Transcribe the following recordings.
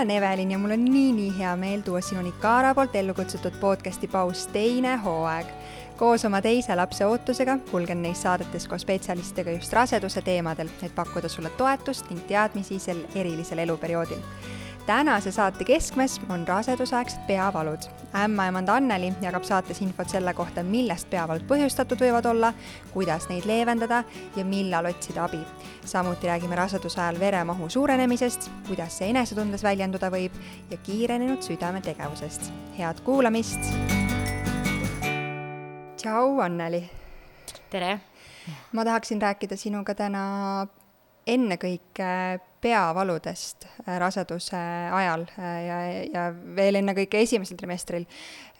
olen Evelin ja mul on nii-nii hea meel tuua sinuni Kaara poolt ellu kutsutud podcasti paus teine hooaeg. koos oma teise lapse ootusega kulgen neis saadetes koos spetsialistidega just raseduse teemadel, et pakkuda sulle toetust ning teadmisi sel erilisel eluperioodil tänase saate keskmes on rasedusaegsed peavalud. ämmaemand Anneli jagab saates infot selle kohta, millest peavalud põhjustatud võivad olla, kuidas neid leevendada ja millal otsida abi. samuti räägime raseduse ajal veremahu suurenemisest, kuidas see enesetundes väljenduda võib ja kiirenenud südametegevusest. head kuulamist! tšau, Anneli! tere! ma tahaksin rääkida sinuga täna ennekõike peavaludest äh, raseduse ajal äh, ja, ja veel ennekõike esimesel trimestril.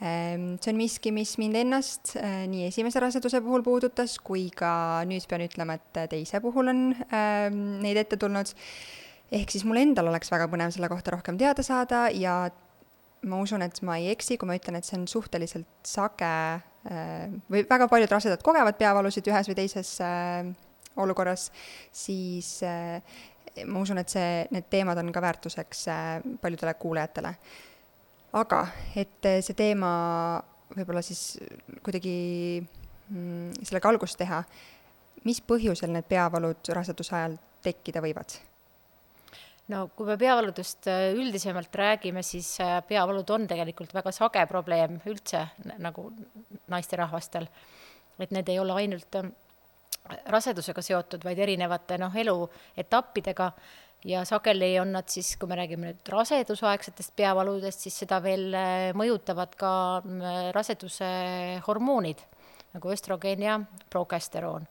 Ähm, see on miski, mis mind ennast äh, nii esimese raseduse puhul puudutas, kui ka nüüd pean ütlema, et teise puhul on ähm, neid ette tulnud. ehk siis mul endal oleks väga põnev selle kohta rohkem teada saada ja ma usun, et ma ei eksi, kui ma ütlen, et see on suhteliselt sage või väga paljud rasedad kogevad peavalusid ühes või teises olukorras, siis ma usun, et see, need teemad on ka väärtuseks äh, paljudele kuulajatele. aga et äh, see teema võib-olla siis kuidagi mm, sellega algust teha, mis põhjusel need peavalud raseduse ajal tekkida võivad? no kui me peavaludest äh, üldisemalt räägime, siis peavalud on tegelikult väga sage probleem üldse nagu naisterahvastel. et need ei ole ainult rasedusega seotud, vaid erinevate noh, eluetappidega. Ja sageli on nad siis, kui me räägime nüüd rasedusaegsetest peavaludest, siis seda veel äh, mõjutavad ka mm, raseduse hormoonid nagu östrogeen ja progesteroon.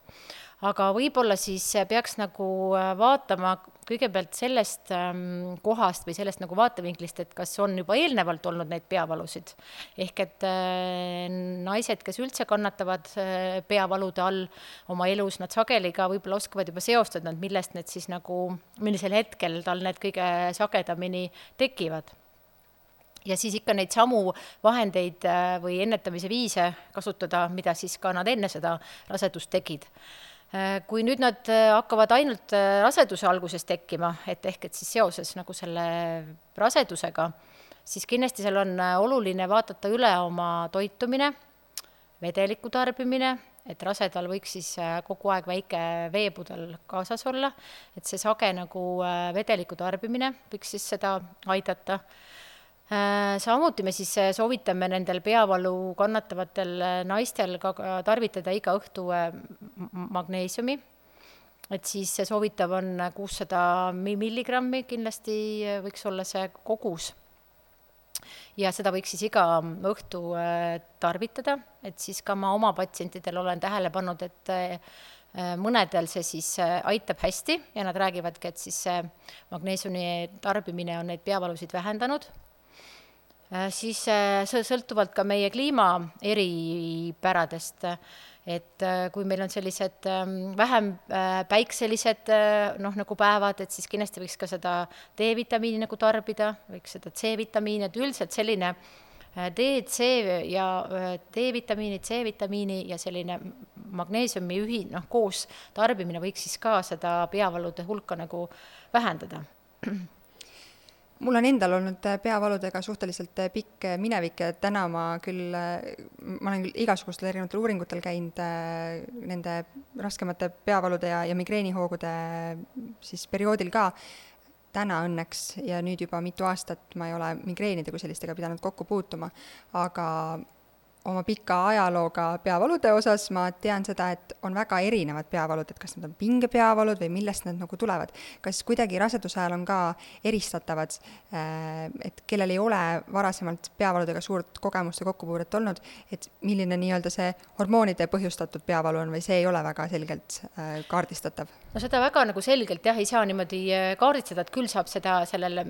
Aga võib-olla siis peaks nagu äh, vaatama kõigepealt sellest ähm, kohast või sellest nagu vaatevinklist, et kas on juba eelnevalt olnud neid peavalusid. ehk et äh, naised, kes üldse kannatavad äh, peavalude all oma elus, nad sageli ka võib-olla oskavad juba seostada, et millest need siis nagu, millisel hetkel tal need kõige sagedamini tekivad ja siis ikka neid samu vahendeid või ennetamise viise kasutada, mida siis ka nad enne seda rasedust tegid Äh, kui nüüd nad äh, hakkavad ainult äh, raseduse alguses tekkima, et ehk et siis seoses nagu selle rasedusega, siis kindlasti seal on oluline vaadata üle oma toitumine, vedeliku tarbimine, et rasedal võiks siis kogu aeg väike veepudel kaasas olla, et see sage nagu vedeliku tarbimine võiks siis seda aidata. Äh, samuti me siis äh, soovitame nendel peavalu kannatavatel äh, naistel ka tarvitada iga õhtu magneesiumi, et siis see soovitav on kuussada milligrammi, kindlasti võiks olla see kogus. ja seda võiks siis iga õhtu tarvitada, et siis ka ma oma patsientidel olen tähele pannud, et mõnedel see siis aitab hästi ja nad räägivadki, et siis see magneesiumi tarbimine on neid peavalusid vähendanud. Äh, siis äh, sõltuvalt ka meie kliima eripäradest, et äh, kui meil on sellised ähm, vähem päikselised noh, nagu päevad, et siis kindlasti võiks ka seda D-vitamiini nagu tarbida, võiks seda C-vitamiini, et üldiselt selline D, C ja D-vitamiini, C-vitamiini ja selline magneesiumi ühi-, noh, koos tarbimine võiks siis ka seda peavalude hulka nagu vähendada mul on endal olnud äh, peavaludega suhteliselt äh, pikk äh, minevik ja täna ma küll, ma olen küll igasugustel erinevatel uuringutel käinud nende raskemate peavalude ja, ja migreenihoogude siis perioodil ka, täna õnneks ja nüüd juba mitu aastat ma ei ole migreenide kui sellistega pidanud kokku puutuma, aga oma pika ajalooga peavalude osas ma tean seda, et on väga erinevad peavalud, et kas need on pingepeavalud või millest need nagu tulevad. kas kuidagi raseduse ajal on ka eristatavad, äh, et kellel ei ole varasemalt peavaludega suurt kogemust ja kokkupuudet olnud, et milline nii-öelda see hormoonide põhjustatud peavalu on või see ei ole väga selgelt äh, kaardistatav? no seda väga nagu selgelt jah, ei saa niimoodi äh, kaardistada, et küll saab seda, sellele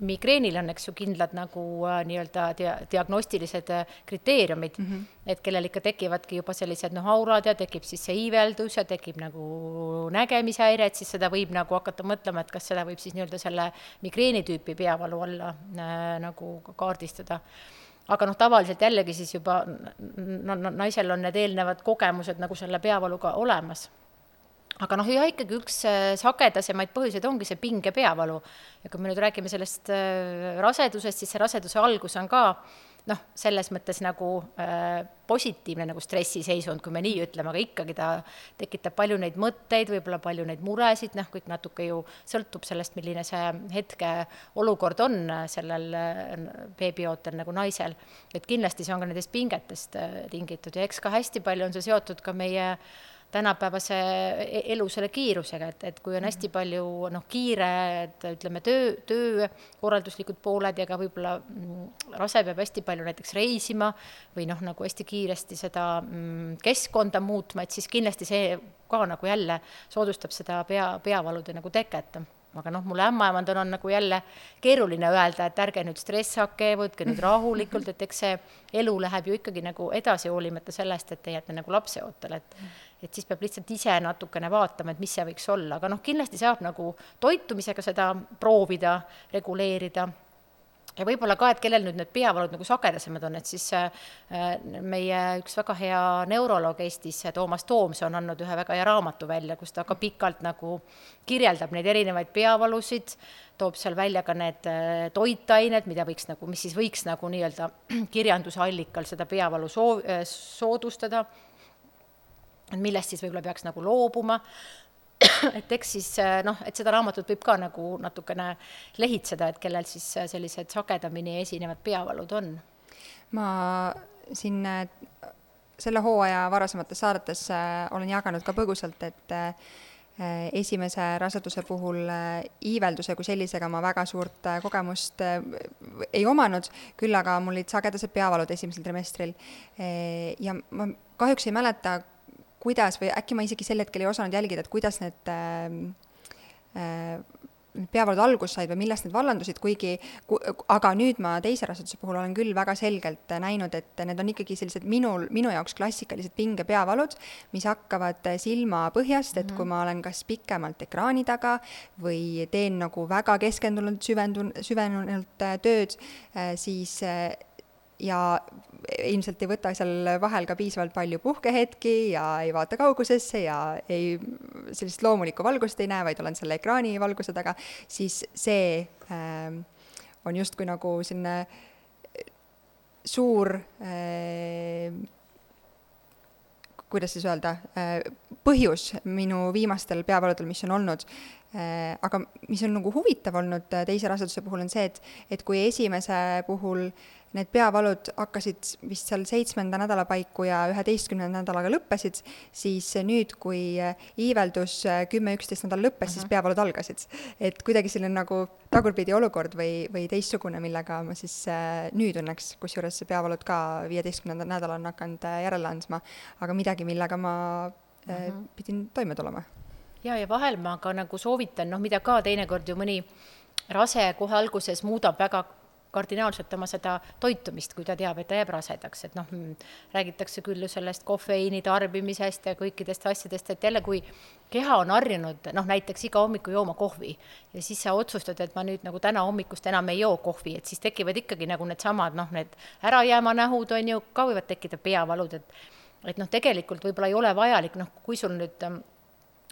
migreenil on, eks ju, kindlad nagu nii-öelda dia-, diagnostilised kriteeriumid, mm, -hmm. et kellel ikka tekivadki juba sellised noh, aurad ja tekib siis see iiveldus ja tekib nagu nägemishäire, et siis seda võib nagu hakata mõtlema, et kas seda võib siis nii-öelda selle migreeni tüüpi peavalu alla äh, nagu kaardistada aga noh, tavaliselt jällegi siis juba no, no, naisel on need eelnevad kogemused nagu selle peavaluga olemas aga noh, ja ikkagi üks äh, sagedasemaid põhjuseid ongi see pinge peavalu. ja kui me nüüd räägime sellest äh, rasedusest, siis see raseduse algus on ka noh, selles mõttes nagu äh, positiivne nagu stressiseisund, kui me nii ütleme, aga ikkagi ta tekitab palju neid mõtteid, võib-olla palju neid muresid, noh, kõik natuke ju sõltub sellest, milline see hetke olukord on sellel beebiootel nagu naisel. et kindlasti see on ka nendest pingetest tingitud ja eks ka hästi palju on see seotud ka meie äh, tänapäevase e-, elu selle kiirusega, et, et kui on hästi mhm. palju noh, kiired, ütleme, töö, töökorralduslikud pooled ja ka võib-olla mm, rase peab hästi palju näiteks reisima või noh, nagu hästi kiiresti seda mm, keskkonda muutma, et siis kindlasti see ka nagu jälle soodustab seda pea, peavalude nagu teket aga noh, mulle ämmaemand on, on nagu jälle keeruline öelda, et ärge nüüd stressake, võtke nüüd rahulikult, et eks see elu läheb ju ikkagi nagu edasi, hoolimata sellest, et te jääte nagu lapseootele, et et siis peab lihtsalt ise natukene vaatama, et mis see võiks olla, aga noh, kindlasti saab nagu toitumisega seda proovida reguleerida. Ja võib-olla ka, et kellel nüüd need peavalud nagu sagedasemad on, et siis äh, meie üks väga hea neuroloog Eestis, Toomas Tooms, on andnud ühe väga hea raamatu välja, kus ta ka pikalt nagu kirjeldab neid erinevaid peavalusid, toob seal välja ka need äh, toitained, mida võiks nagu, mis siis võiks nagu nii-öelda kirjanduse allikal seda peavalu soo-, äh, soodustada, millest siis võib-olla peaks nagu loobuma et eks siis noh, et seda raamatut võib ka nagu natukene lehitseda, et kellel siis sellised sagedamini esinevad peavalud on. ma siin selle hooaja varasemates saadetes äh, olen jaganud ka põgusalt, et äh, esimese raseduse puhul äh, iivelduse kui sellisega ma väga suurt kogemust ei omanud, küll aga mul olid sagedased peavalud esimesel trimestril. ja ma kahjuks ei mäleta, kuidas või äkki ma isegi sel hetkel ei osanud jälgida, et kuidas need äh, äh, peavalud algust said või millest need vallandusid, kuigi ku,, aga nüüd ma teise raseduse puhul olen küll väga selgelt näinud, et need on ikkagi sellised minul, minu jaoks klassikalised pingepeavalud, mis hakkavad silmapõhjast, et mm -hmm. kui ma olen kas pikemalt ekraani taga või teen nagu väga keskendunud, süvendun-, süvenunult äh, tööd, äh, siis ja ilmselt ei võta seal vahel ka piisavalt palju puhkehetki ja ei vaata kaugusesse ja ei, sellist loomulikku valgust ei näe, vaid olen selle ekraani valguse taga, siis see äh, on justkui nagu selline suur äh, kuidas siis öelda äh,, põhjus minu viimastel peavaludel, mis on olnud. Äh,, aga mis on nagu huvitav olnud teise raseduse puhul, on see, et, et kui esimese puhul äh, need peavalud hakkasid vist seal seitsmenda nädala paiku ja üheteistkümnenda nädalaga lõppesid, siis nüüd, kui iiveldus kümme-üksteist nädal lõppes uh, -huh. siis mhm. peavalud algasid. et kuidagi selline nagu tagurpidi olukord või, või teistsugune, millega ma siis äh, nüüd õnneks, kusjuures peavalud ka viieteistkümnendal nädalal on hakanud äh, järele andma, aga midagi, millega ma uh -huh. pidin toime tulema. ja, ja vahel ma ka nagu soovitan, noh, mida ka teinekord ju mõni rase kohe alguses muudab väga kardinaalselt oma seda toitumist, kui ta teab, et ta jääb rasedaks, et noh, räägitakse küll ju sellest kofeiini tarbimisest ja kõikidest asjadest, et jälle, kui keha on harjunud noh, näiteks iga hommiku jooma kohvi ja siis sa otsustad, et ma nüüd nagu täna hommikust enam ei joo kohvi, et siis tekivad ikkagi nagu needsamad noh, need ärajääma nähud on ju, ka võivad tekkida peavalud, et et noh, tegelikult võib-olla ei ole vajalik, noh, kui sul nüüd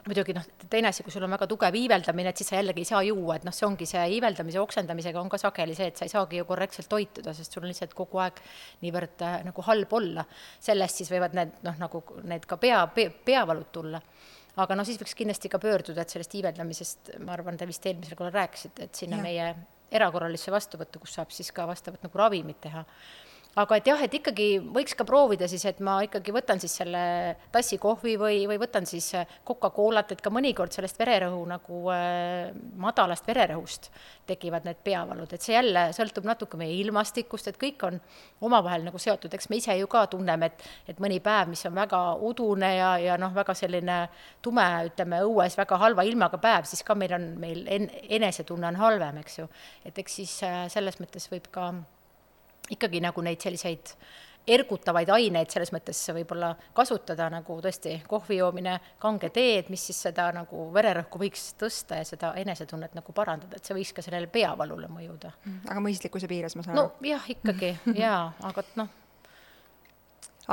muidugi noh, teine asi, kui sul on väga tugev iiveldamine, et siis sa jällegi ei saa juua, et noh, see ongi see iiveldamise, oksendamisega on ka sageli see, et sa ei saagi ju korrektselt toituda, sest sul on lihtsalt kogu aeg niivõrd äh, nagu halb olla. sellest siis võivad need noh, nagu need ka pea, pea, peavalud tulla. aga noh, siis võiks kindlasti ka pöörduda, et sellest iiveldamisest, ma arvan, te vist eelmisel korral rääkisite, et sinna ja. meie erakorralisse vastuvõttu, kus saab siis ka vastavat nagu ravimit teha aga et jah, et ikkagi võiks ka proovida siis, et ma ikkagi võtan siis selle tassi kohvi või, või võtan siis äh, Coca-Colat, et ka mõnikord sellest vererõhu nagu äh, madalast vererõhust tekivad need peavalud, et see jälle sõltub natuke meie ilmastikust, et kõik on omavahel nagu seotud, eks me ise ju ka tunneme, et, et mõni päev, mis on väga udune ja, ja noh, väga selline tume, ütleme õues väga halva ilmaga päev, siis ka meil on, meil en-, enesetunne on halvem, eks ju. et eks siis äh, selles mõttes võib ka ikkagi nagu neid selliseid ergutavaid aineid selles mõttes võib-olla kasutada, nagu tõesti kohvi joomine, kange teed, mis siis seda nagu vererõhku võiks tõsta ja seda enesetunnet nagu parandada, et see võiks ka sellele peavalule mõjuda. aga mõistlikkuse piires, ma saan aru? no jah, ikkagi jaa, aga noh.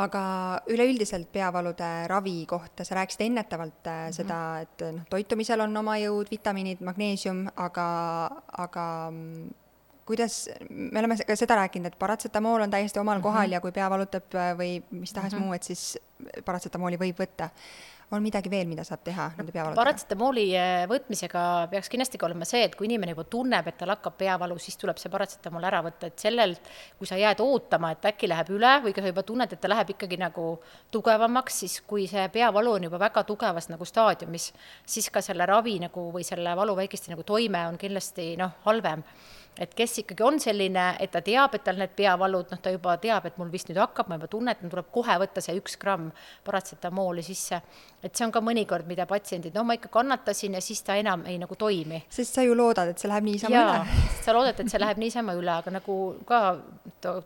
aga üleüldiselt peavalude ravi kohta, sa rääkisid ennetavalt mm -hmm. seda, et noh, toitumisel on oma jõud, vitamiinid, magneesium, aga, aga mm, kuidas, me oleme ka seda rääkinud, et paratsetamool on täiesti omal kohal mm -hmm. ja kui pea valutab või mis tahes mm -hmm. muu, et siis paratsetamooli võib võtta on midagi veel, mida saab teha nende peavaludega? paratsetamooli äh, võtmisega peaks kindlasti ka olema see, et kui inimene juba tunneb, et tal hakkab peavalu, siis tuleb see paratsetamool ära võtta, et sellelt, kui sa jääd ootama, et äkki läheb üle või ka sa juba tunned, et ta läheb ikkagi nagu tugevamaks, siis kui see peavalu on juba väga tugevas nagu staadiumis, siis ka selle ravi nagu või selle valuväikeste nagu toime on kindlasti noh, halvem et kes ikkagi on selline, et ta teab, et tal need peavalud, noh, ta juba teab, et mul vist nüüd hakkab, ma juba tunnen, et mul tuleb kohe võtta see üks gramm paratsetamooli sisse. et see on ka mõnikord, mida patsiendid, no ma ikka kannatasin ja siis ta enam ei nagu toimi. sest sa ju loodad, et see läheb niisama Jaa, üle. sa loodad, et see läheb niisama üle, aga nagu ka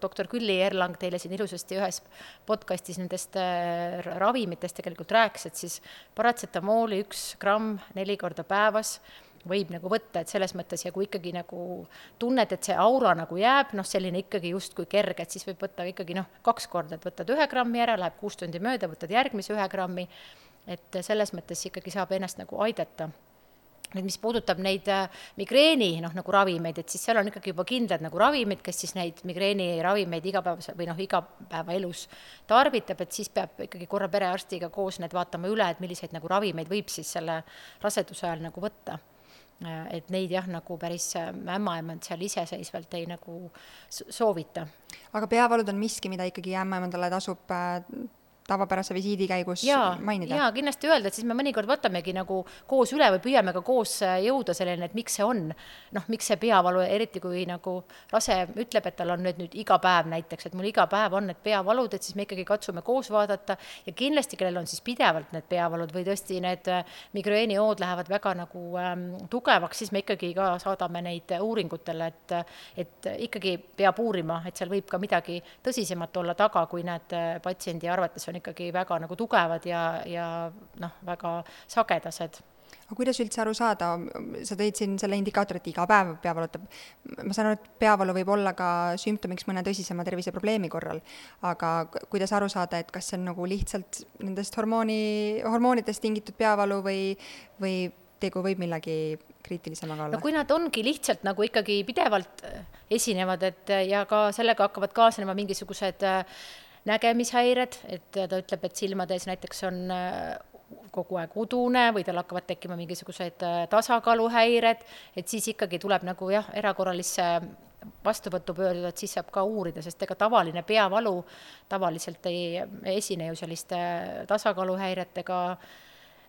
doktor Külli Erlang teile siin ilusasti ühes podcastis nendest äh, ravimitest tegelikult rääkis, et siis paratsetamooli üks gramm neli korda päevas võib nagu võtta, et selles mõttes ja kui ikkagi nagu tunned, et see aura nagu jääb, noh, selline ikkagi justkui kerge, et siis võib võtta ikkagi noh, kaks korda, et võtad ühe grammi ära, läheb kuus tundi mööda, võtad järgmise ühe grammi, et selles mõttes ikkagi saab ennast nagu aidata. Nüüd, mis puudutab neid äh, migreeni noh, nagu ravimeid, et siis seal on ikkagi juba kindlad nagu ravimid, kes siis neid migreeniravimeid igapäevaselt või noh, igapäevaelus tarvitab, et siis peab ikkagi korra perearstiga koos need vaatama üle, et milliseid nagu ravimeid võib siis selle raseduse ajal nagu võtta et neid jah, nagu päris äh, ämmaemand seal iseseisvalt ei nagu soovita. aga peavalud on miski, mida ikkagi ämmaemandale tasub äh, tavapärase visiidi käigus jaa, mainida? jaa, kindlasti öelda, et siis me mõnikord võtamegi nagu koos üle või püüame ka koos äh, jõuda selleni, et miks see on. noh, miks see peavalu, eriti kui nagu rase ütleb, et tal on nüüd, nüüd iga päev näiteks, et mul iga päev on need peavalud, et siis me ikkagi katsume koos vaadata ja kindlasti, kellel on siis pidevalt need peavalud või tõesti need äh, migreenihood lähevad väga nagu ähm, tugevaks, siis me ikkagi ka saadame neid uuringutele, et et ikkagi peab uurima, et seal võib ka midagi tõsisemat olla taga, kui need äh, patsiendi arvates on ikkagi väga nagu tugevad ja, ja noh, väga sagedased aga kuidas üldse aru saada, sa tõid siin selle indikaatori, et iga päev pea valutab. ma saan aru, et peavalu võib olla ka sümptomiks mõne tõsisema terviseprobleemi korral, aga kuidas aru saada, et kas see on nagu lihtsalt nendest hormooni, hormoonidest tingitud peavalu või, või tegu võib millegi kriitilisemaga olla? no kui nad ongi lihtsalt nagu ikkagi pidevalt esinevad, et ja ka sellega hakkavad kaasnema mingisugused äh, nägemishäired, et ta ütleb, et silmade ees näiteks on äh, kogu aeg udune või tal hakkavad tekkima mingisugused äh, tasakaaluhäired, et siis ikkagi tuleb nagu jah, erakorralisse vastuvõttu pöörduda, et siis saab ka uurida, sest ega tavaline peavalu tavaliselt ei esine ju selliste tasakaaluhäiretega,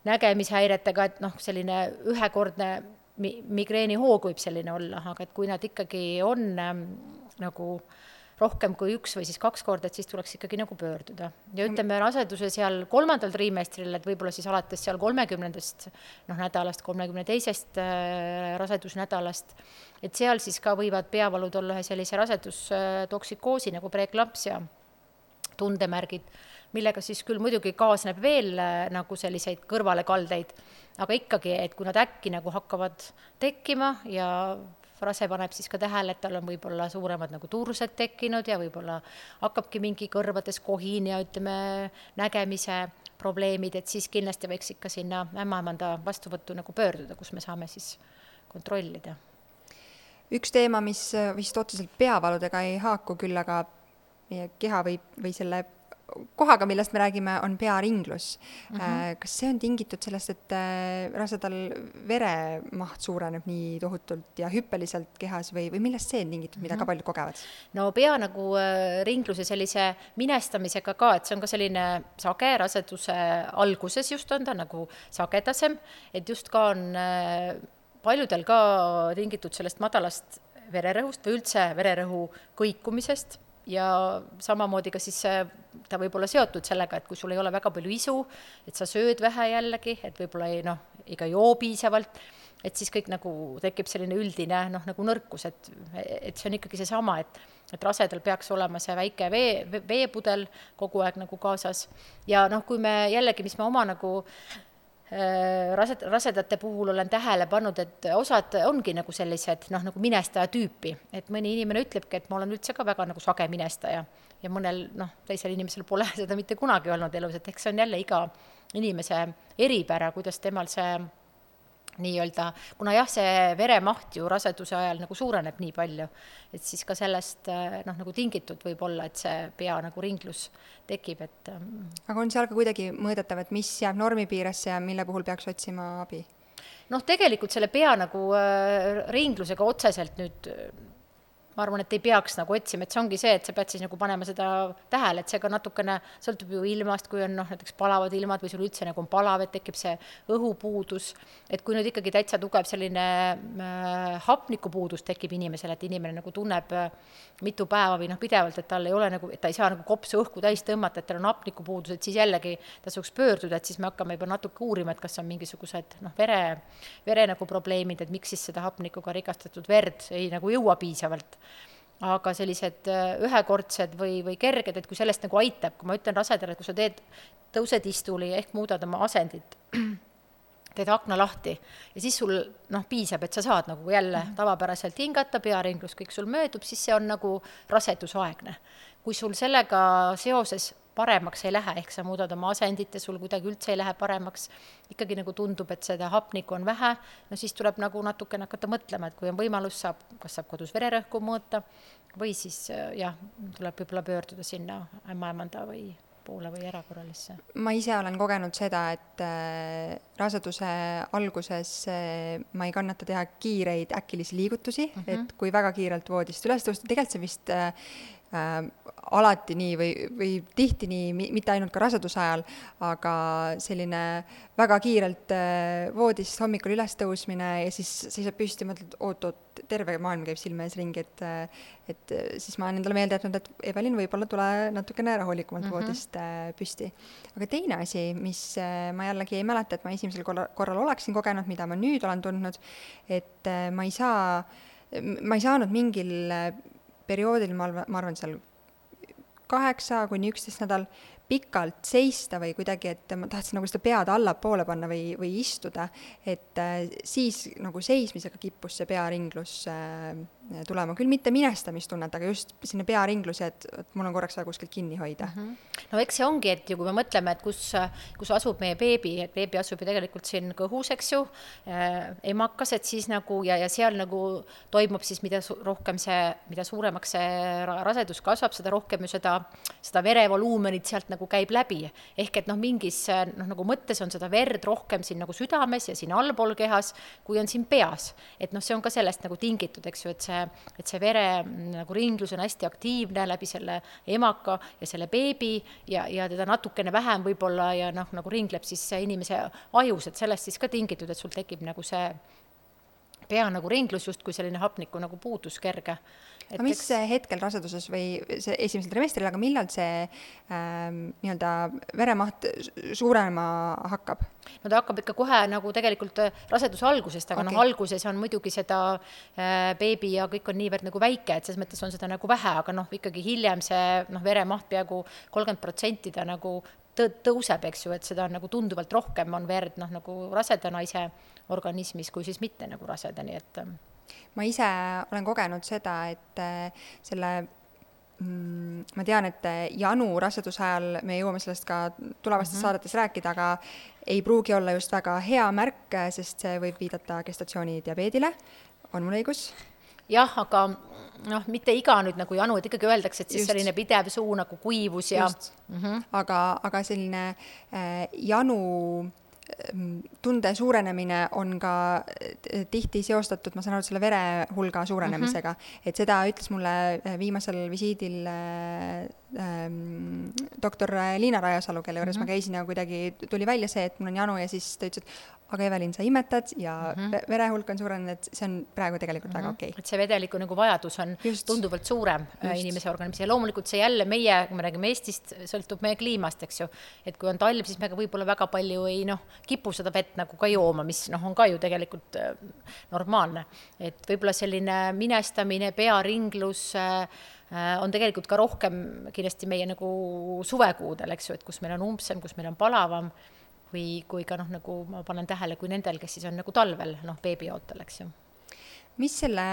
nägemishäiretega, et noh, selline ühekordne mi-, migreenihoog võib selline olla, aga et kui nad ikkagi on ähm, nagu äh, rohkem kui üks või siis kaks korda, et siis tuleks ikkagi nagu pöörduda. ja ütleme, raseduse seal kolmandal trimestril, et võib-olla siis alates seal kolmekümnendast noh, nädalast, kolmekümne teisest äh, rasedusnädalast, et seal siis ka võivad peavalud olla ühe sellise rasedustoksikoosi nagu preeklampsia tundemärgid, millega siis küll muidugi kaasneb veel äh, nagu selliseid kõrvalekaldeid, aga ikkagi, et kui nad äkki nagu hakkavad tekkima ja rase paneb siis ka tähele, et tal on võib-olla suuremad nagu tursed tekkinud ja võib-olla hakkabki mingi kõrvades kohin ja ütleme, nägemise probleemid, et siis kindlasti võiks ikka sinna ämmaemanda vastuvõttu nagu pöörduda, kus me saame siis kontrollida. üks teema, mis vist otseselt peavaludega ei haaku, küll aga meie keha võib, või selle kohaga, millest me räägime, on pearinglus mm. -hmm. kas see on tingitud sellest, et äh, rasedal veremaht suureneb nii tohutult ja hüppeliselt kehas või, või millest see on tingitud, mida mm -hmm. ka mhm. paljud kogevad? no pea nagu äh, ringluse sellise minestamisega ka, et see on ka selline sage, raseduse alguses just on ta nagu sagedasem, et just ka on paljudel ka tingitud sellest madalast vererõhust või üldse vererõhu kõikumisest ja samamoodi ka siis see, ta võib olla seotud sellega, et kui sul ei ole väga palju isu, et sa sööd vähe jällegi, et võib-olla ei noh, ei joo piisavalt, et siis kõik nagu tekib selline üldine noh, nagu nõrkus, et, et see on ikkagi seesama, et et rasedal peaks olema see väike vee, veepudel kogu aeg nagu kaasas. Ja noh, kui me jällegi, mis me oma nagu rased, rasedate puhul olen tähele pannud, et osad ongi nagu sellised noh, nagu minestaja tüüpi, et mõni inimene ütlebki, et ma olen üldse ka väga nagu sage minestaja. Ja mõnel noh, teisel inimesel pole seda mitte kunagi olnud elus, et eks see on jälle iga inimese eripära, kuidas temal see nii-öelda, kuna jah, see veremaht ju raseduse ajal nagu suureneb nii palju, et siis ka sellest noh, nagu tingitud võib olla, et see pea nagu ringlus tekib, et ähm, aga on seal ka kuidagi mõõdetav, et mis jääb normi piiresse ja mille puhul peaks otsima abi? noh, tegelikult selle pea nagu äh, ringlusega otseselt nüüd ma arvan, et ei peaks nagu otsima, et see ongi see, et sa pead siis nagu panema seda tähele, et see ka natukene sõltub ju ilmast, kui on noh, näiteks palavad ilmad või sul üldse nagu on palav, et tekib see õhupuudus, et kui nüüd ikkagi täitsa tugev selline äh, hapnikupuudus tekib inimesele, et inimene nagu tunneb äh, mitu päeva või noh, pidevalt, et tal ei ole nagu, et ta ei saa nagu kopsu õhku täis tõmmata, et tal on hapnikupuudus, et siis jällegi tasuks pöörduda, et siis me hakkame juba natuke uurima, et kas on mingisugused noh, vere, vere nagu probleemid, et miks siis seda hapnikuga rikastatud verd ei nagu jõua piisavalt aga sellised äh, ühekordsed või, või kerged, et kui sellest nagu aitab, kui ma ütlen rasedale, kui sa teed, tõused istuli ehk muudad oma asendit, teed akna lahti ja siis sul noh, piisab, et sa saad nagu jälle -hmm. tavapäraselt hingata, pearinglus kõik sul möödub, siis see on nagu rasedusaegne. kui sul sellega seoses paremaks ei lähe, ehk sa muudad oma asendit ja sul kuidagi üldse ei lähe paremaks, ikkagi nagu tundub, et seda hapnikku on vähe, no siis tuleb nagu natukene hakata mõtlema, et kui on võimalus, saab, kas saab kodus vererõhku mõõta või siis jah, tuleb võib-olla pöörduda sinna ämmaemanda või poole või erakorralisse? ma ise olen kogenud seda, et äh, raseduse alguses äh, ma ei kannata teha kiireid äkilisi liigutusi mm, -hmm. et kui väga kiirelt voodist üles tõusta, tegelikult see vist äh, alati nii või, või tihti nii, mitte ainult ka raseduse ajal, aga selline väga kiirelt äh, voodist hommikul üles tõusmine ja siis seisad püsti, mõtled, oot-oot, terve maailm käib silme ees ringi, et äh, et siis ma olen endale meelde jätnud, et Evelin, võib-olla tule natukene rahulikumalt mm -hmm. voodist äh, püsti. aga teine asi, mis äh, ma jällegi ei mäleta, et ma esimesel korral, korral oleksin kogenud, mida ma nüüd olen tundnud, et äh, ma ei saa, ma ei saanud mingil äh, perioodil, ma, ma arvan, seal kaheksa kuni üksteist nädal pikalt seista või kuidagi, et ma tahtsin nagu seda pead allapoole panna või, või istuda, et äh, siis nagu seismisega kippus see pearinglus äh, tulema, küll mitte minestamistunnet, aga just sinna pearingluse, et, et mul on korraks vaja kuskilt kinni hoida mm. -hmm. no eks see ongi, et ju kui me mõtleme, et kus, kus asub meie beebi, et beebi asub ju tegelikult siin kõhus, eks ju äh,, emakas, et siis nagu ja, ja seal nagu toimub siis, mida rohkem see, mida suuremaks see rasedus kasvab, seda rohkem ju seda, seda verevoluumenit sealt nagu käib läbi. ehk et noh, mingis noh, nagu mõttes on seda verd rohkem siin nagu südames ja siin allpool kehas, kui on siin peas. et noh, see on ka sellest nagu tingitud, eks ju, et see et see vere mm, nagu ringlus on hästi aktiivne läbi selle emaka ja selle beebi ja, ja teda natukene vähem võib-olla ja noh, nagu ringleb siis inimese ajus, et sellest siis ka tingitud, et sul tekib nagu see pea nagu ringlus justkui selline hapniku nagu puudus kerge aga mis eks... hetkel raseduses või see esimesel trimestril, aga millal see ähm, nii-öelda veremaht suurenema hakkab? no ta hakkab ikka kohe nagu tegelikult äh, raseduse algusest, aga okay. noh, alguses on muidugi seda äh, beebi ja kõik on niivõrd nagu väike, et selles mõttes on seda nagu vähe, aga noh, ikkagi hiljem see noh, veremaht peaaegu kolmkümmend protsenti ta nagu tõ-, tõuseb, eks ju, et seda on nagu tunduvalt rohkem on verd noh, nagu raseda naise organismis kui siis mitte nagu raseda, nii et ähm, ma ise olen kogenud seda, et äh, selle mm, ma tean, et äh, janu raseduse ajal, me jõuame sellest ka tulevastes mm -hmm. saadetes rääkida, aga ei pruugi olla just väga hea märk, sest see võib viidata gestatsioonidiabeedile. on mul õigus? jah, aga noh, mitte iga nüüd nagu janu, et ikkagi öeldakse, et siis just. selline pidev suu nagu kuivus ja. Mm -hmm. aga, aga selline äh, janu Ehm, tunde suurenemine on ka eh, tihti seostatud, ma saan aru, selle vere hulga suurenemisega mm. -hmm. et seda ütles mulle eh, viimasel visiidil ähm, doktor Liina Rajasalu, kelle juures mm -hmm. ma käisin ja kuidagi tuli välja see, et mul on janu ja siis ta ütles, et aga Evelin, sa imetad ja mm -hmm. vere hulk on suurenenud, et see on praegu tegelikult mm -hmm. väga mhm. okei okay.. et see vedeliku nagu vajadus on just. tunduvalt suurem äh, just. inimese organismis ja loomulikult see jälle meie, kui me räägime Eestist, sõltub meie kliimast, eks ju. et kui on talv, siis me võib-olla väga palju ei noh, kipu seda vett nagu ka jooma, mis noh, on ka ju tegelikult äh, normaalne. et võib-olla selline minestamine, pearinglus äh, äh, on tegelikult ka rohkem kindlasti meie nagu suvekuudel, eks ju, et kus meil on umbsem, kus meil on palavam või kui ka noh, nagu ma panen tähele, kui nendel, kes siis on nagu talvel noh, beebiootel, eks ju mis selle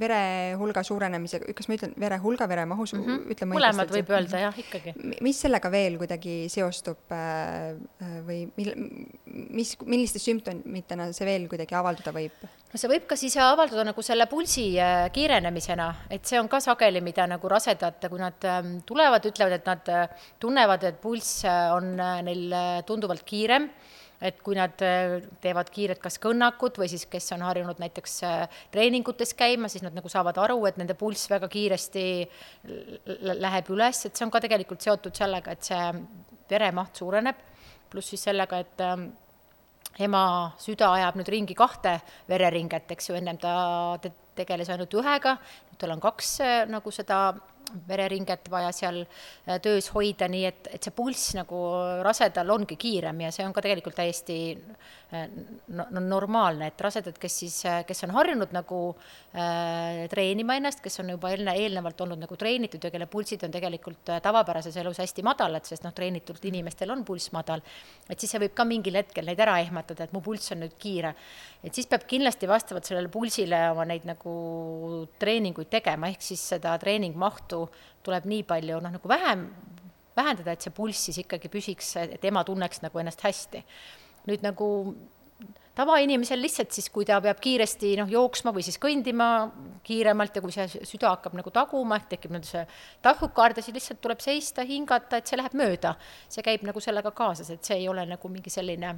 verehulga suurenemisega, kas ma ütlen verehulga, veremahu mm, -hmm. ütlen ma mõlemad võib öelda jah, ikkagi. mis sellega veel kuidagi seostub äh, või mil-, mis, milliste sümptomitena see veel kuidagi avalduda võib? no see võib ka siis avalduda nagu selle pulsi äh, kiirenemisena, et see on ka sageli, mida nagu rasedad, kui nad ähm, tulevad, ütlevad, et nad äh, tunnevad, et pulss on neil tunduvalt kiirem et kui nad äh, teevad kiiret kas kõnnakut või siis kes on harjunud näiteks äh, treeningutes käima, siis nad nagu saavad aru, et nende pulss väga kiiresti läheb üles, et see on ka tegelikult seotud sellega, et see veremaht suureneb, pluss siis sellega, et ähm, ema süda ajab nüüd ringi kahte vereringet, eks ju, ennem ta te tegeles ainult ühega, nüüd tal on kaks äh, nagu seda vereringet vaja seal äh, töös hoida, nii et, et see pulss nagu rasedal ongi kiirem ja see on ka tegelikult täiesti äh, no, no normaalne, et rasedad, kes siis, äh, kes on harjunud nagu äh, treenima ennast, kes on juba enne, eelnevalt olnud nagu treenitud ja kelle pulsid on tegelikult tavapärases elus hästi madalad, sest noh, treenitult inimestel on pulss madal, et siis see võib ka mingil hetkel neid ära ehmatada, et mu pulss on nüüd kiire. et siis peab kindlasti vastavalt sellele pulsile oma neid nagu treeninguid tegema, ehk siis seda treeningmahtu tuleb nii palju noh, nagu vähem, vähendada, et see pulss siis ikkagi püsiks, et ema tunneks nagu ennast hästi. nüüd nagu tavainimesel lihtsalt siis, kui ta peab kiiresti noh, jooksma või siis kõndima kiiremalt ja kui see süda hakkab nagu taguma, ehk tekib nüüd see tahvukard ja siis lihtsalt tuleb seista, hingata, et see läheb mööda. see käib nagu sellega kaasas, et see ei ole nagu mingi selline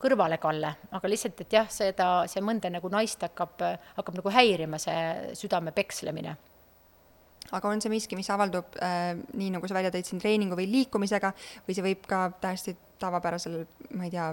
kõrvalekalle, aga lihtsalt, et jah, seda, see mõnda nagu naist hakkab, hakkab nagu häirima, see südame pekslemine aga on see miski, mis avaldub äh, nii, nagu sa välja tõid siin treeningu või liikumisega või see võib ka täiesti tavapärasel, ma ei tea,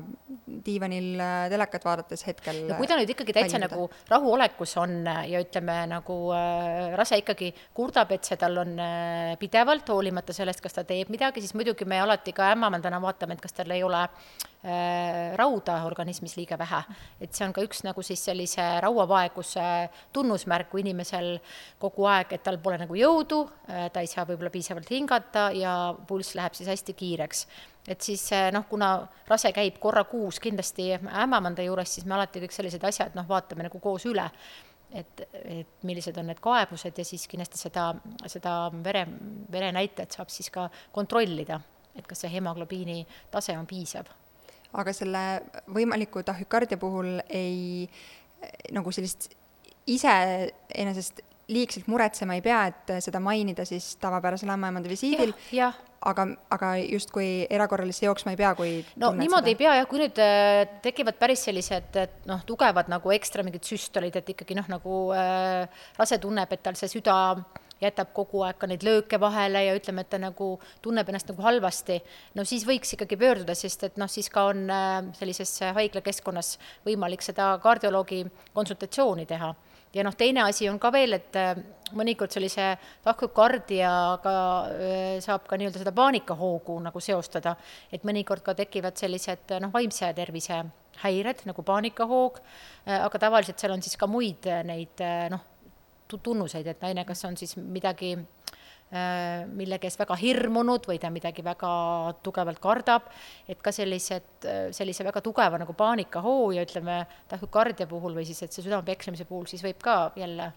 diivanil äh, telekat vaadates hetkel no kui ta nüüd ikkagi täitsa valmida. nagu rahuolekus on ja ütleme, nagu äh, rase ikkagi kurdab, et see tal on äh, pidevalt, hoolimata sellest, kas ta teeb midagi, siis muidugi me alati ka ämmamandana vaatame, et kas tal ei ole äh, rauda organismis liiga vähe. et see on ka üks nagu siis sellise rauavaeguse tunnusmärk, kui inimesel kogu aeg, et tal pole nagu jõudu äh,, ta ei saa võib-olla piisavalt hingata ja pulss läheb siis hästi kiireks et siis eh, noh, kuna rase käib korra kuus kindlasti ämmamanda juures, siis me alati kõik sellised asjad noh, vaatame nagu koos üle. et, et millised on need kaebused ja siis kindlasti seda, seda vere, verenäitajat saab siis ka kontrollida, et kas see hemoglobiini tase on piisav. aga selle võimaliku tahükardia puhul ei nagu sellist iseenesest liigselt muretsema ei pea, et seda mainida siis tavapärasel ämmaemanda visiidil. Aga, aga justkui erakorralisse jooksma ei pea, kui no niimoodi seda. ei pea jah, kui nüüd äh, tekivad päris sellised noh, tugevad nagu ekstra mingid süstolid, et ikkagi noh, nagu äh, rase tunneb, et tal see süda jätab kogu aeg ka neid lööke vahele ja ütleme, et ta nagu tunneb ennast nagu halvasti, no siis võiks ikkagi pöörduda, sest et noh, siis ka on äh, sellises haiglakeskkonnas võimalik seda kardioloogi konsultatsiooni teha ja noh, teine asi on ka veel, et äh, mõnikord sellise tahkukardiaga äh, saab ka nii-öelda seda paanikahoogu nagu seostada, et mõnikord ka tekivad sellised noh, vaimse tervise häired nagu paanikahoog, äh, aga tavaliselt seal on siis ka muid neid noh, tunnuseid, et naine kas on siis midagi Äh, millegi ees väga hirmunud või ta midagi väga tugevalt kardab, et ka sellised, äh, sellise väga tugeva nagu paanikahoo ja ütleme, tahükardia puhul või siis, et see südame pekslemise puhul, siis võib ka jälle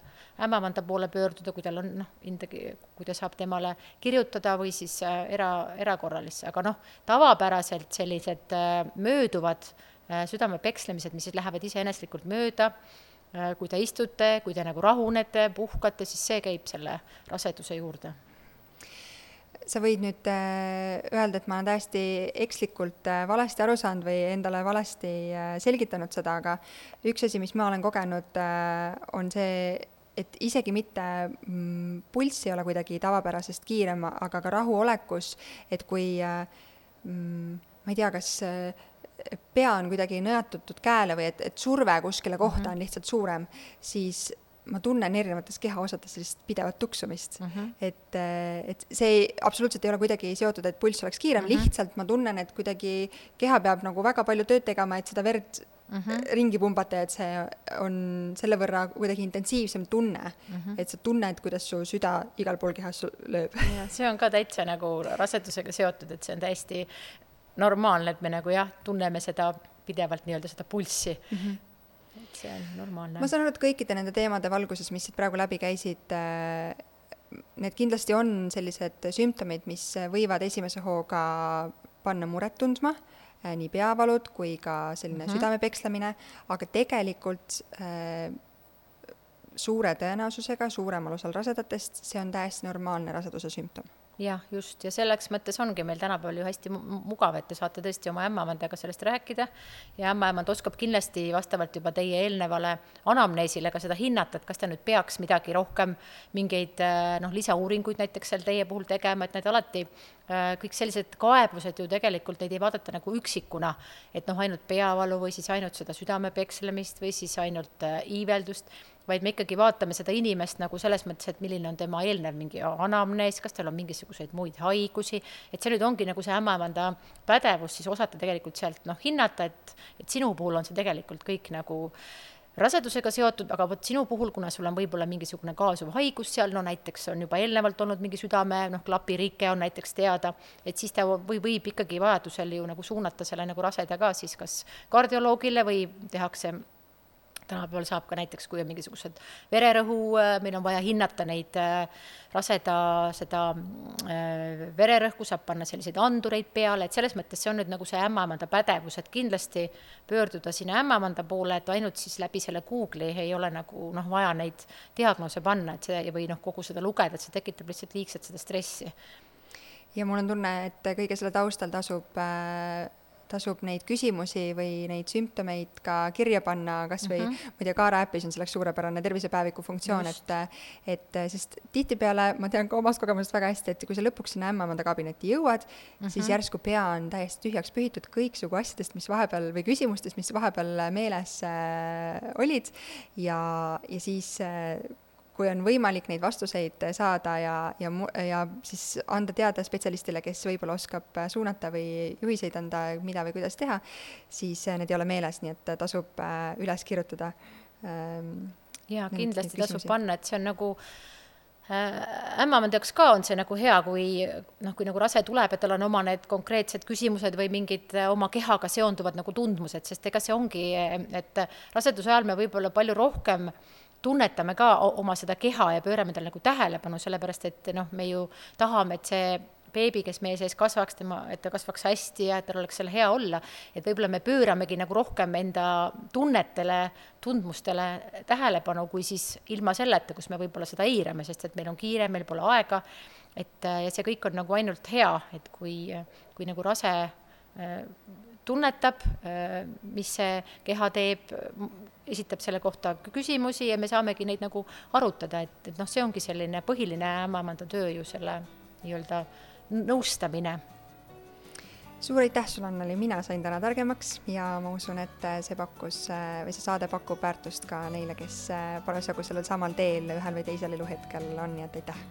ämmamanda poole pöörduda, kui tal on noh, indagi, kui ta saab temale kirjutada või siis äh, era, erakorralisse, aga noh, tavapäraselt sellised mööduvad südame pekslemised, mis siis lähevad iseeneslikult mööda, kui te istute, kui te nagu rahunete, puhkate, siis see käib selle raseduse juurde. Sa võid nüüd äh, öelda, et ma olen täiesti ekslikult äh, valesti aru saanud või endale valesti äh, selgitanud seda, aga üks asi, mis ma olen kogenud, on see, et isegi mitte mm, pulss ei ole kuidagi tavapärasest kiirem, aga ka rahuolekus, et kui mm, ma ei tea, kas pea on kuidagi nõjatatud käele või et, et surve kuskile kohta mm -hmm. on lihtsalt suurem, siis ma tunnen erinevates kehaosades sellist pidevat tuksumist mm. -hmm. et, et see absoluutselt ei ole kuidagi seotud, et pulss oleks kiirem mm, -hmm. lihtsalt ma tunnen, et kuidagi keha peab nagu väga palju tööd tegema, et seda verd mm -hmm. ringi pumbata ja et see on selle võrra kuidagi intensiivsem tunne mm. -hmm. et sa tunned, kuidas su süda igal pool kehas lööb. see on ka täitsa nagu rasedusega seotud, et see on täiesti normaalne, et me nagu jah, tunneme seda pidevalt nii-öelda seda pulssi mm. -hmm et see on normaalne. ma saan aru, et kõikide nende teemade valguses, mis siit praegu läbi käisid, äh, need kindlasti on sellised sümptomid, mis võivad esimese hooga panna muret tundma, äh, nii peavalud kui ka selline mm -hmm. südame pekslemine, aga tegelikult äh, suure tõenäosusega suuremal osal rasedatest see on täiesti normaalne raseduse sümptom jah, just, ja selleks mõttes ongi meil tänapäeval ju hästi mugav, et te saate tõesti oma ämmaemandaga sellest rääkida. Ja ämmaemand oskab kindlasti vastavalt juba teie eelnevale anamneesile ka seda hinnata, et kas ta nüüd peaks midagi rohkem, mingeid noh, lisauuringuid näiteks seal teie puhul tegema, et need alati äh, kõik sellised kaebused ju tegelikult neid ei vaadata nagu üksikuna, et noh, ainult peavalu või siis ainult seda südame pekslemist või siis ainult äh, iiveldust vaid me ikkagi vaatame seda inimest nagu selles mõttes, et milline on tema eelnev mingi anamnees, kas tal on mingisuguseid muid haigusi, et see nüüd ongi nagu see ämmaemanda pädevus siis osata tegelikult sealt noh, hinnata, et, et sinu puhul on see tegelikult kõik nagu rasedusega seotud, aga vot sinu puhul, kuna sul on võib-olla mingisugune kaasuv haigus seal, no näiteks on juba eelnevalt olnud mingi südame, noh, klapirike on näiteks teada, et siis ta või võib ikkagi vajadusel ju nagu suunata selle nagu raseda ka siis kas kardioloogile või tehakse tänapäeval saab ka näiteks, kui on mingisugused vererõhu, äh, meil on vaja hinnata neid äh, raseda seda äh, vererõhku, saab panna selliseid andureid peale, et selles mõttes see on nüüd nagu see ämmaemanda pädevus, et kindlasti pöörduda sinna ämmaemanda poole, et ainult siis läbi selle Google'i ei ole nagu noh, vaja neid diagnoose panna, et see või noh, kogu seda lugeda, et see tekitab lihtsalt liigset seda stressi. Ja mul on tunne, et kõige selle taustal tasub äh, tasub neid küsimusi või neid sümptomeid ka kirja panna, kas või mm -hmm. tea, Kaara äpis on selleks suurepärane tervisepäeviku funktsioon, et et sest tihtipeale ma tean ka omast kogemusest väga hästi, et kui sa lõpuks sinna ämmaemanda kabinetti jõuad mm, -hmm. siis järsku pea on täiesti tühjaks pühitud kõiksugu asjadest, mis vahepeal või küsimustest, mis vahepeal meeles äh, olid ja, ja siis äh, kui on võimalik neid vastuseid saada ja, ja, ja siis anda teada spetsialistile, kes võib-olla oskab suunata või juhiseid anda, mida või kuidas teha, siis need ei ole meeles, nii et tasub äh, üles kirjutada. Ähm, jaa, kindlasti tasub panna, et see on nagu äh, ämmamanda jaoks ka on see nagu hea, kui noh, kui nagu rase tuleb, et tal on oma need konkreetsed küsimused või mingid äh, oma kehaga seonduvad nagu tundmused, sest ega see ongi, et raseduse ajal me võib-olla palju rohkem äh, tunnetame ka oma seda keha ja pöörame talle nagu tähelepanu, sellepärast et noh, me ju tahame, et see beebi, kes meie sees kasvaks, tema, et ta kasvaks hästi ja et tal oleks seal hea olla, et võib-olla me pööramegi nagu rohkem enda tunnetele, tundmustele tähelepanu, kui siis ilma selleta, kus me võib-olla seda eirame, sest et meil on kiire, meil pole aega, et ja see kõik on nagu ainult hea, et kui, kui nagu rase tunnetab, mis see keha teeb, esitab selle kohta küsimusi ja me saamegi neid nagu arutada, et, et noh, see ongi selline põhiline ämmaemanda töö ju selle nii-öelda nõustamine suur aitäh sulle, Anneli, mina sain täna targemaks ja ma usun, et see pakkus või see saade pakub väärtust ka neile, kes parasjagu sellel samal teel ühel või teisel eluhetkel on, nii et aitäh!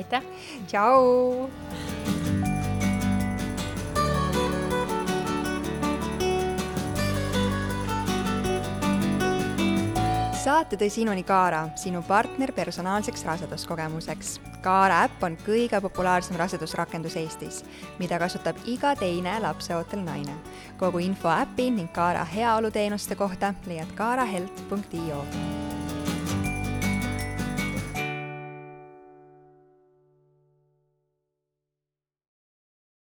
aitäh! tšau! Saate tõi sinuni Kaara, sinu partner personaalseks raseduskogemuseks. Kaara äpp on kõige populaarsem rasedusrakendus Eestis, mida kasutab iga teine lapseootel naine. kogu info äpi ning Kaara heaoluteenuste kohta leiad kaarahelt.io